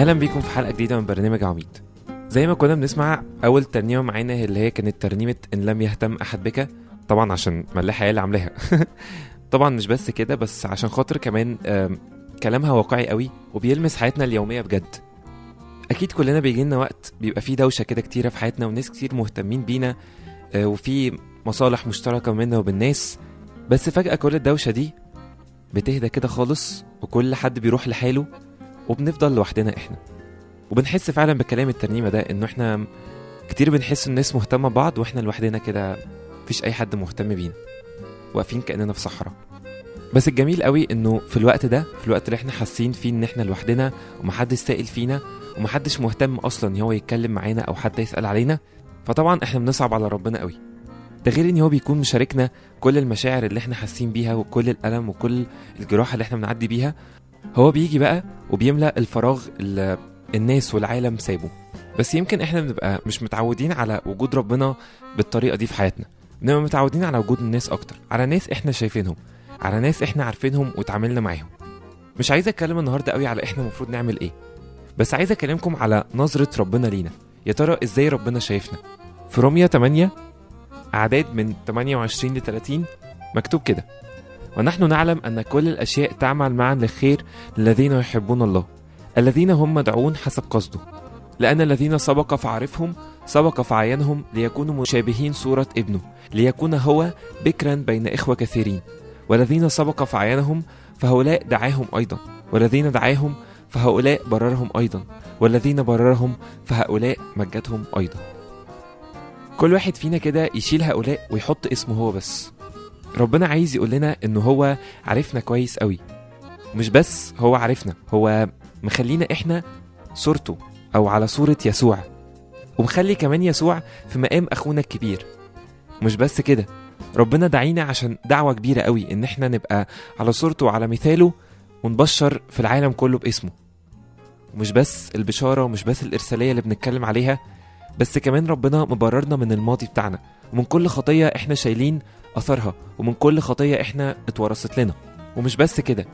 أهلا بيكم في حلقة جديدة من برنامج عميد. زي ما كنا بنسمع أول ترنيمة معانا اللي هي كانت ترنيمة إن لم يهتم أحد بك. طبعا عشان ملاحة هي اللي عاملاها. طبعا مش بس كده بس عشان خاطر كمان كلامها واقعي قوي وبيلمس حياتنا اليومية بجد. أكيد كلنا بيجي لنا وقت بيبقى فيه دوشة كده كتيرة في حياتنا وناس كتير مهتمين بينا آه، وفي مصالح مشتركة بينا وبين الناس بس فجأة كل الدوشة دي بتهدى كده خالص وكل حد بيروح لحاله. وبنفضل لوحدنا إحنا. وبنحس فعلا بكلام الترنيمة ده إنه إحنا كتير بنحس الناس مهتمة ببعض وإحنا لوحدنا كده مفيش أي حد مهتم بينا. واقفين كأننا في صحراء. بس الجميل قوي إنه في الوقت ده في الوقت اللي إحنا حاسين فيه إن إحنا لوحدنا ومحدش سائل فينا ومحدش مهتم أصلا إن هو يتكلم معانا أو حد يسأل علينا فطبعا إحنا بنصعب على ربنا قوي. ده غير إن هو بيكون مشاركنا كل المشاعر اللي إحنا حاسين بيها وكل الألم وكل الجراح اللي إحنا بنعدي بيها هو بيجي بقى وبيملأ الفراغ اللي الناس والعالم سابه بس يمكن إحنا بنبقى مش متعودين على وجود ربنا بالطريقة دي في حياتنا. بنبقى متعودين على وجود الناس أكتر على ناس إحنا شايفينهم على ناس إحنا عارفينهم وتعاملنا معاهم. مش عايز أتكلم النهارده قوي على إحنا المفروض نعمل إيه بس عايز أكلمكم على نظرة ربنا لينا. يا ترى إزاي ربنا شايفنا؟ في روميا 8 أعداد من 28 ل 30 مكتوب كده ونحن نعلم أن كل الأشياء تعمل معا للخير للذين يحبون الله الذين هم مدعون حسب قصده. لأن الذين سبق فعرفهم سبق فعينهم ليكونوا مشابهين صورة ابنه ليكون هو بكرا بين إخوة كثيرين. والذين سبق فعينهم فهؤلاء دعاهم أيضا. والذين دعاهم فهؤلاء بررهم أيضا. والذين بررهم فهؤلاء مجدهم أيضا. كل واحد فينا كده يشيل هؤلاء ويحط اسمه هو بس. ربنا عايز يقول لنا إن هو عرفنا كويس قوي. مش بس هو عرفنا هو مخلينا إحنا صورته أو على صورة يسوع. ومخلي كمان يسوع في مقام أخونا الكبير. مش بس كده ربنا دعينا عشان دعوة كبيرة قوي إن إحنا نبقى على صورته وعلى مثاله ونبشر في العالم كله باسمه. ومش بس البشارة ومش بس الإرسالية اللي بنتكلم عليها بس كمان ربنا مبررنا من الماضي بتاعنا. ومن كل خطية إحنا شايلين أثرها ومن كل خطية إحنا اتورثت لنا. ومش بس كده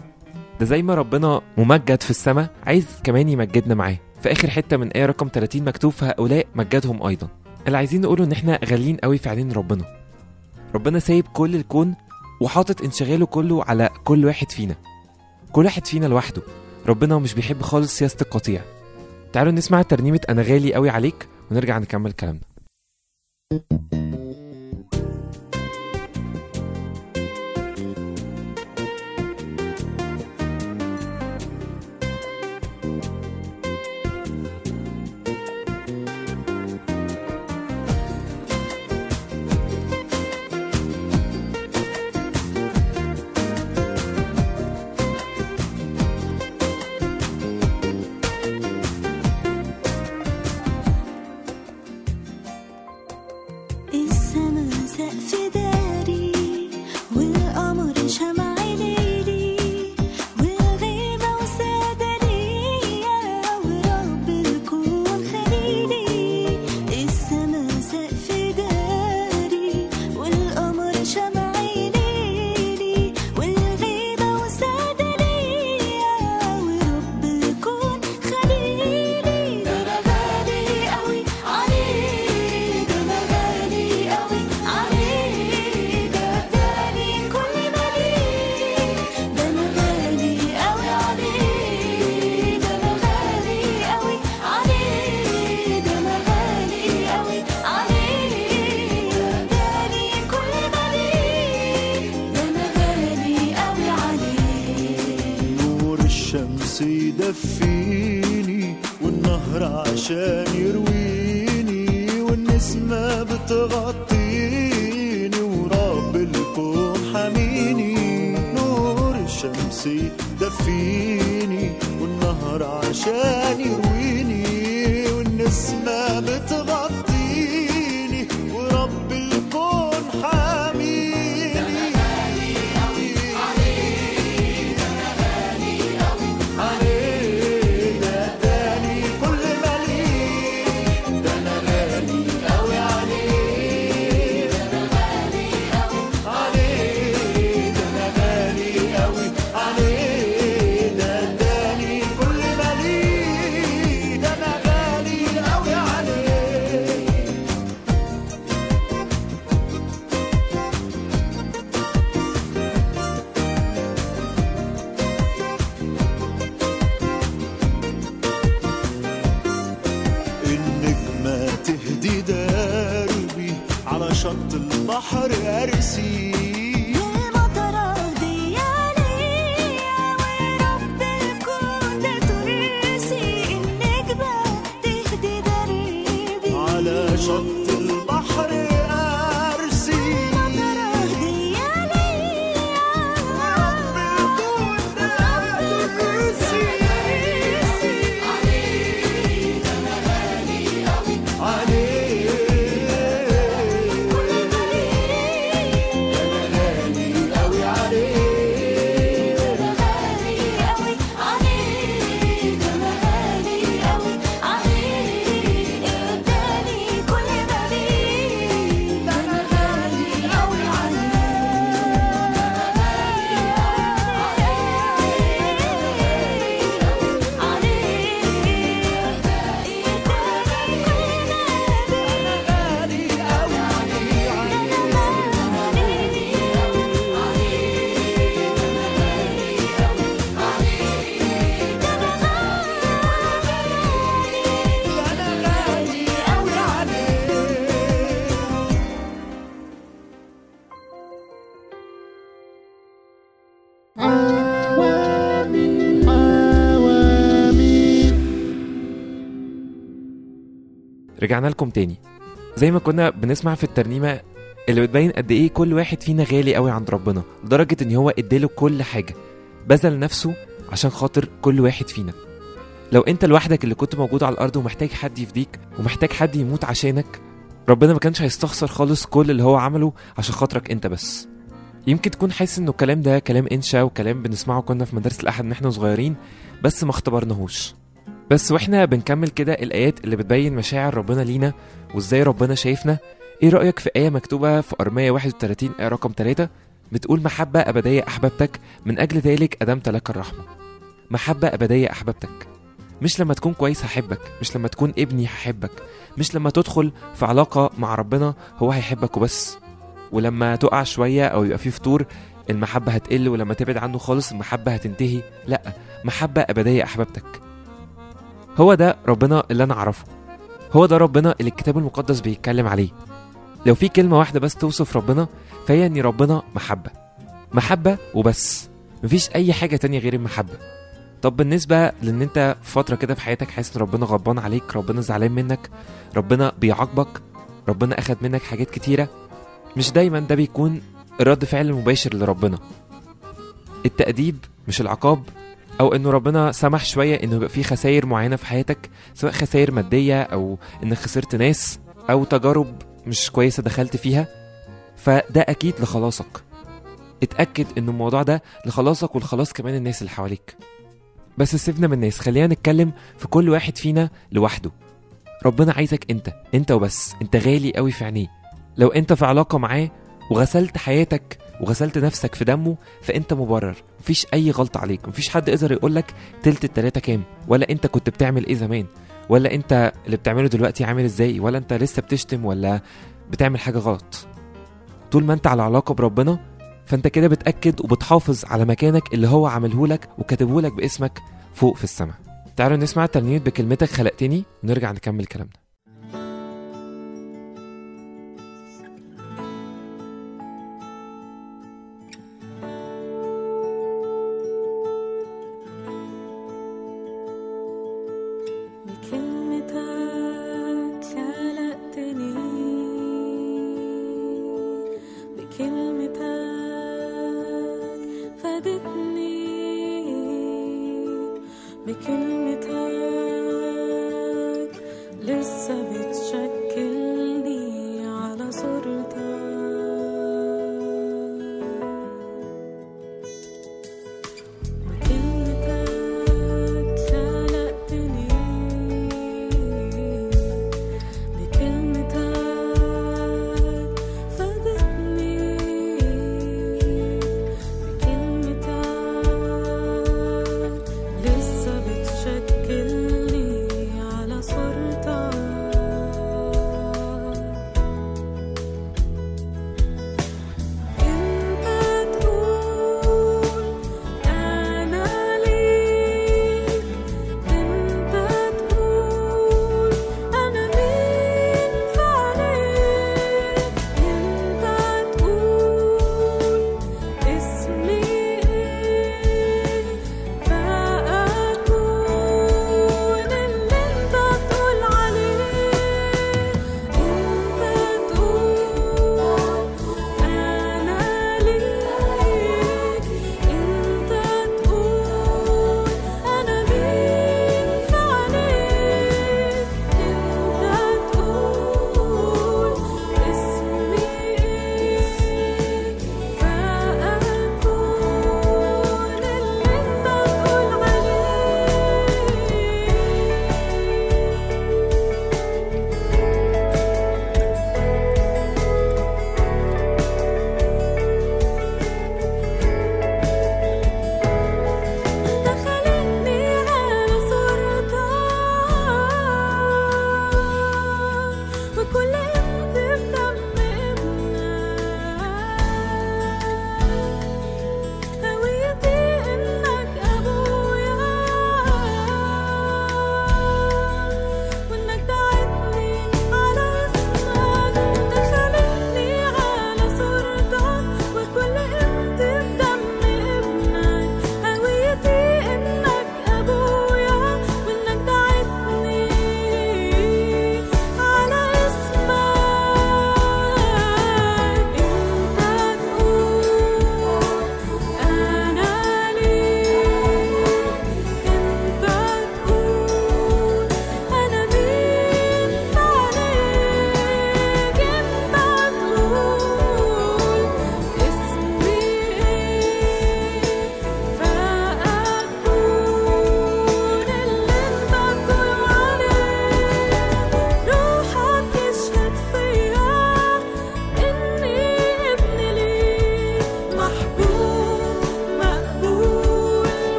ده زي ما ربنا ممجد في السماء عايز كمان يمجدنا معاه. في آخر حتة من آية رقم 30 مكتوب فهؤلاء مجدهم أيضا. اللي عايزين نقوله إن إحنا غاليين قوي في عينين ربنا. ربنا سايب كل الكون وحاطط انشغاله كله على كل واحد فينا. كل واحد فينا لوحده. ربنا مش بيحب خالص سياسة القطيع. تعالوا نسمع ترنيمة أنا غالي قوي عليك ونرجع نكمل كلامنا. عشان يرويني والنسمة بتغطيني ورب الكون حميني. نور الشمس يدفيني والنهر عشان يرويني. رجعنا لكم تاني. زي ما كنا بنسمع في الترنيمة اللي بتبين قد إيه كل واحد فينا غالي قوي عند ربنا لدرجة إن هو إداله كل حاجة بذل نفسه عشان خاطر كل واحد فينا. لو أنت لوحدك اللي كنت موجود على الأرض ومحتاج حد يفديك ومحتاج حد يموت عشانك ربنا ما كانش هيستخسر خالص كل اللي هو عمله عشان خاطرك أنت بس. يمكن تكون حاسس إنه الكلام ده كلام إنشا وكلام بنسمعه كنا في مدارس الأحد من إحنا صغيرين بس ما اختبرناهوش. بس وإحنا بنكمل كده الآيات اللي بتبين مشاعر ربنا لينا وإزاي ربنا شايفنا. إيه رأيك في آية مكتوبة في أرمية 31 آية رقم 3 بتقول محبة أبدية أحببتك من أجل ذلك أدمت لك الرحمة. محبة أبدية أحببتك. مش لما تكون كويس هحبك مش لما تكون ابني هحبك مش لما تدخل في علاقة مع ربنا هو هيحبك وبس. ولما تقع شوية أو يبقى فيه فتور المحبة هتقل ولما تبعد عنه خالص المحبة هتنتهي. لأ محبة أبدية أحببتك. هو ده ربنا اللي أنا أعرفه. هو ده ربنا اللي الكتاب المقدس بيتكلم عليه. لو في كلمة واحدة بس توصف ربنا فهي إن ربنا محبة. محبة وبس. مفيش أي حاجة تانية غير المحبة. طب بالنسبة لإن أنت فترة كده في حياتك حاسس إن ربنا غضبان عليك ربنا زعلان منك ربنا بيعاقبك ربنا أخد منك حاجات كتيرة مش دايما ده بيكون الرد فعل المباشر لربنا. التأديب مش العقاب أو إنه ربنا سمح شوية إنه يبقى في خسائر معينة في حياتك سواء خسائر مادية أو انك خسرت ناس أو تجارب مش كويسة دخلت فيها فده أكيد لخلاصك. اتأكد ان الموضوع ده لخلاصك ولخلاص كمان الناس اللي حواليك. بس سيبنا من الناس خلينا نتكلم في كل واحد فينا لوحده. ربنا عايزك أنت أنت وبس أنت غالي قوي في عينيه. لو أنت في علاقة معاه وغسلت حياتك وغسلت نفسك في دمه فأنت مبرر. مفيش أي غلطة عليك. مفيش حد يقدر يقولك تلت التلاتة كام ولا أنت كنت بتعمل إيه زمان ولا أنت اللي بتعمله دلوقتي عامل إزاي ولا أنت لسه بتشتم ولا بتعمل حاجة غلط. طول ما أنت على علاقة بربنا فأنت كده بتأكد وبتحافظ على مكانك اللي هو عامله لك وكاتبه لك باسمك فوق في السماء. تعالوا نسمع ترنيمه بكلمتك خلقتني ونرجع نكمل كلامنا.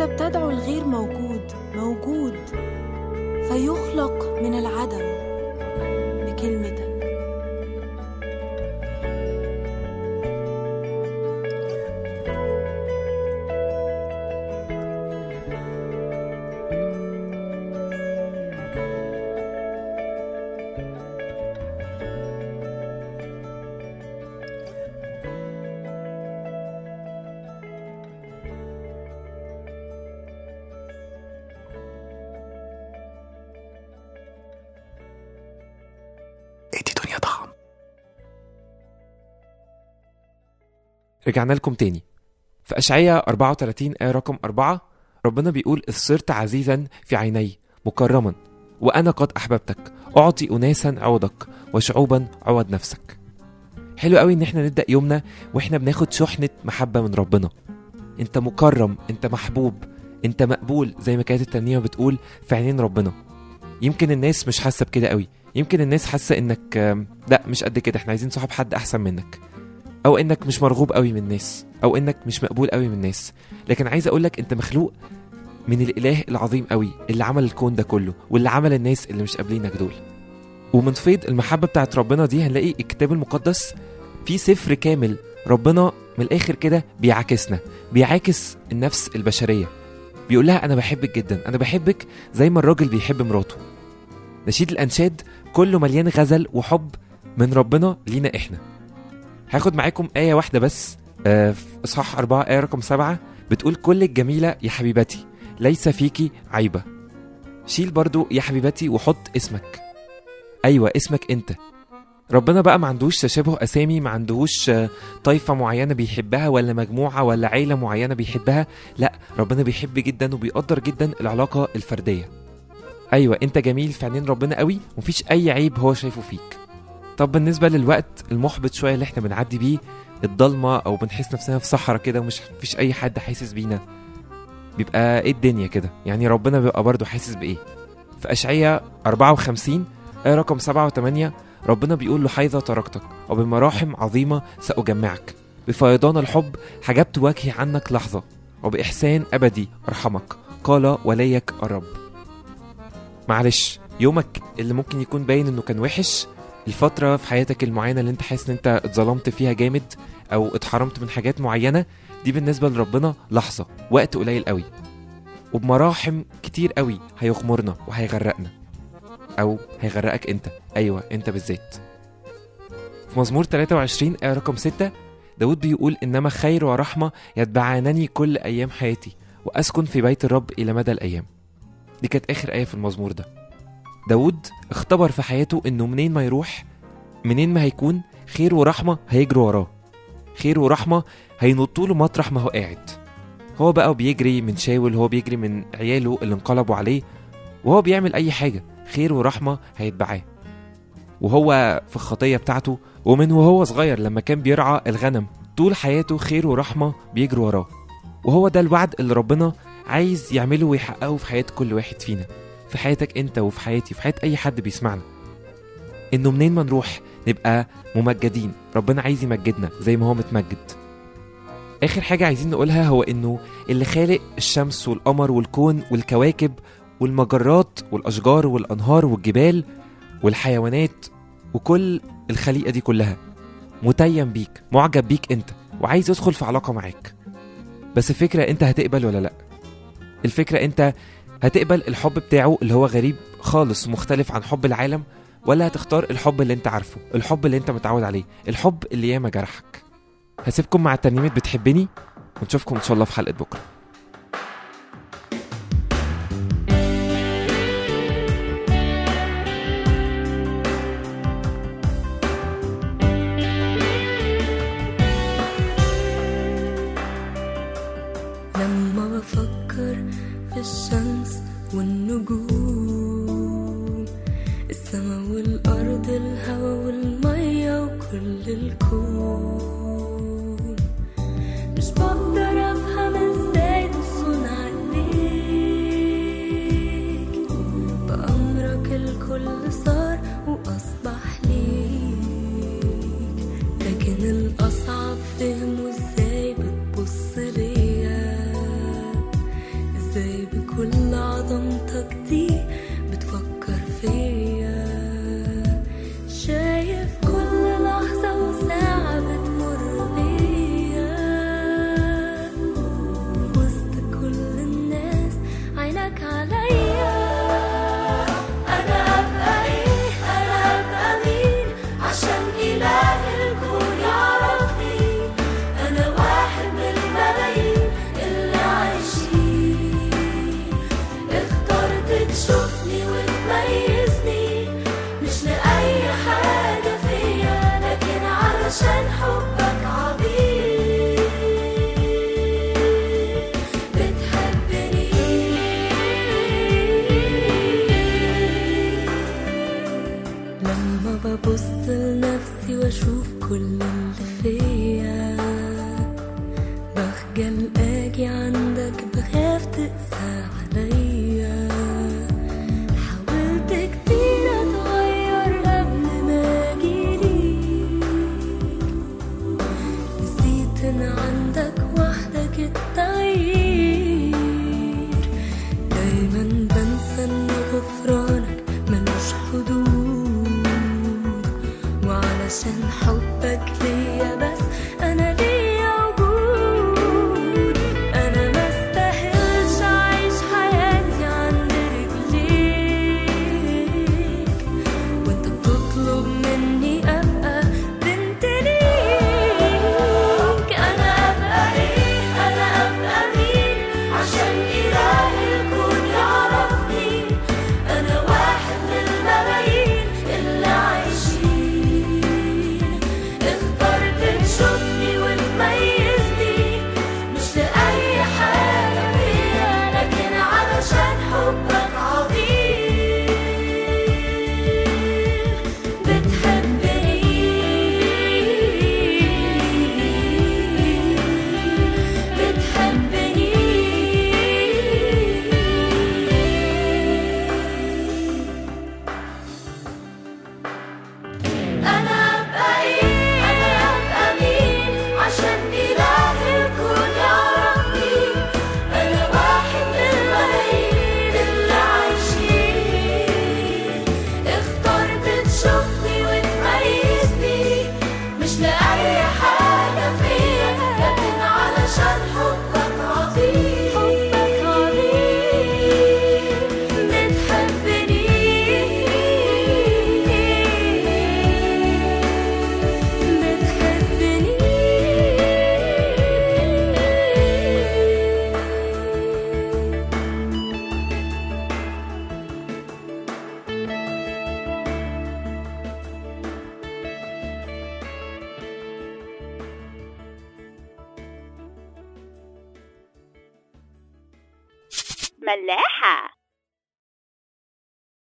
انت بتدعو الغير موجود موجود فيخلق من العدم بكلمتك رجعنا لكم تاني. في أشعية 34 آية رقم 4 ربنا بيقول إذ صرت عزيزا في عيني مكرما وأنا قد أحببتك أعطي أناسا عوضك وشعوبا عوض نفسك. حلو قوي إن إحنا نبدأ يومنا وإحنا بناخد شحنة محبة من ربنا. أنت مكرم أنت محبوب أنت مقبول زي ما كانت الترنيمة بتقول في عينين ربنا. يمكن الناس مش حاسة بكده قوي. يمكن الناس حاسة إنك لأ مش قد كده إحنا عايزين صاحب حد أحسن منك. أو إنك مش مرغوب قوي من الناس أو إنك مش مقبول قوي من الناس. لكن عايز أقولك أنت مخلوق من الإله العظيم قوي اللي عمل الكون ده كله واللي عمل الناس اللي مش قابلينك دول. ومن فيض المحبة بتاعت ربنا دي هنلاقي الكتاب المقدس في سفر كامل ربنا من الآخر كده بيعاكسنا بيعاكس النفس البشرية. بيقول لها أنا بحبك جدا أنا بحبك زي ما الراجل بيحب مراته. نشيد الأنشاد كله مليان غزل وحب من ربنا لينا إحنا. هاخد معاكم آية واحدة بس آه، في إصحاح أربعة آية رقم سبعة بتقول كل الجميلة يا حبيبتي ليس فيكي عيبة. شيل برضو يا حبيبتي وحط اسمك. أيوة اسمك أنت. ربنا بقى ما عندوش تشابه أسامي ما عندهوش آه، طائفة معينة بيحبها ولا مجموعة ولا عيلة معينة بيحبها. لا ربنا بيحب جدا وبيقدر جدا العلاقة الفردية. أيوة أنت جميل في عينين ربنا قوي ومفيش أي عيب هو شايفه فيك. طب بالنسبة للوقت المحبط شوية اللي إحنا بنعدي بيه الضلمة أو بنحس نفسنا في صحراء كده ومش مفيش أي حد حاسس بينا بيبقى إيه الدنيا كده؟ يعني ربنا بيبقى برضه حاسس بإيه؟ في أشعية 54 آية رقم 7 و8 ربنا بيقول لحيظة تركتك وبمراحم عظيمة سأجمعك. بفيضان الحب حجبت وجهي عنك لحظة وبإحسان أبدي أرحمك. قال وليك الرب. معلش يومك اللي ممكن يكون باين إنه كان وحش الفترة في حياتك المعينة اللي انت حاسس ان انت اتظلمت فيها جامد أو اتحرمت من حاجات معينة دي بالنسبة لربنا لحظة وقت قليل قوي. وبمراحم كتير قوي هيغمرنا وهيغرقنا. أو هيغرقك انت. أيوه انت بالذات. في مزمور 23 آية رقم 6 داود بيقول إنما خير ورحمة يتبعانني كل أيام حياتي وأسكن في بيت الرب إلى مدى الأيام. دي كانت آخر آية في المزمور ده. داود اختبر في حياته إنه منين ما يروح منين ما هيكون خير ورحمة هيجروا وراه. خير ورحمة هينطوا له مطرح ما هو قاعد. هو بقى بيجري من شاول هو بيجري من عياله اللي انقلبوا عليه وهو بيعمل أي حاجة. خير ورحمة هيتبعاه. وهو في الخطية بتاعته ومن وهو صغير لما كان بيرعى الغنم طول حياته خير ورحمة بيجروا وراه. وهو ده الوعد اللي ربنا عايز يعمله ويحققه في حياة كل واحد فينا. في حياتك انت وفي حياتي وفي حياة اي حد بيسمعنا. انه منين ما نروح نبقى ممجدين. ربنا عايز يمجدنا زي ما هو متمجد. آخر حاجة عايزين نقولها هو إنه اللي خالق الشمس والقمر والكون والكواكب والمجرات والأشجار والأنهار والجبال والحيوانات وكل الخليقة دي كلها متيم بيك معجب بيك انت وعايز يدخل في علاقة معاك. بس الفكرة انت هتقبل ولا لأ؟ الفكرة انت هتقبل الحب بتاعه اللي هو غريب خالص ومختلف عن حب العالم ولا هتختار الحب اللي انت عارفه الحب اللي انت متعود عليه الحب اللي ياما جرحك. هسيبكم مع الترنيمة بتحبني ونشوفكم إن شاء الله في حلقة بكرة. ببص لنفسي وأشوف كل اللي فيا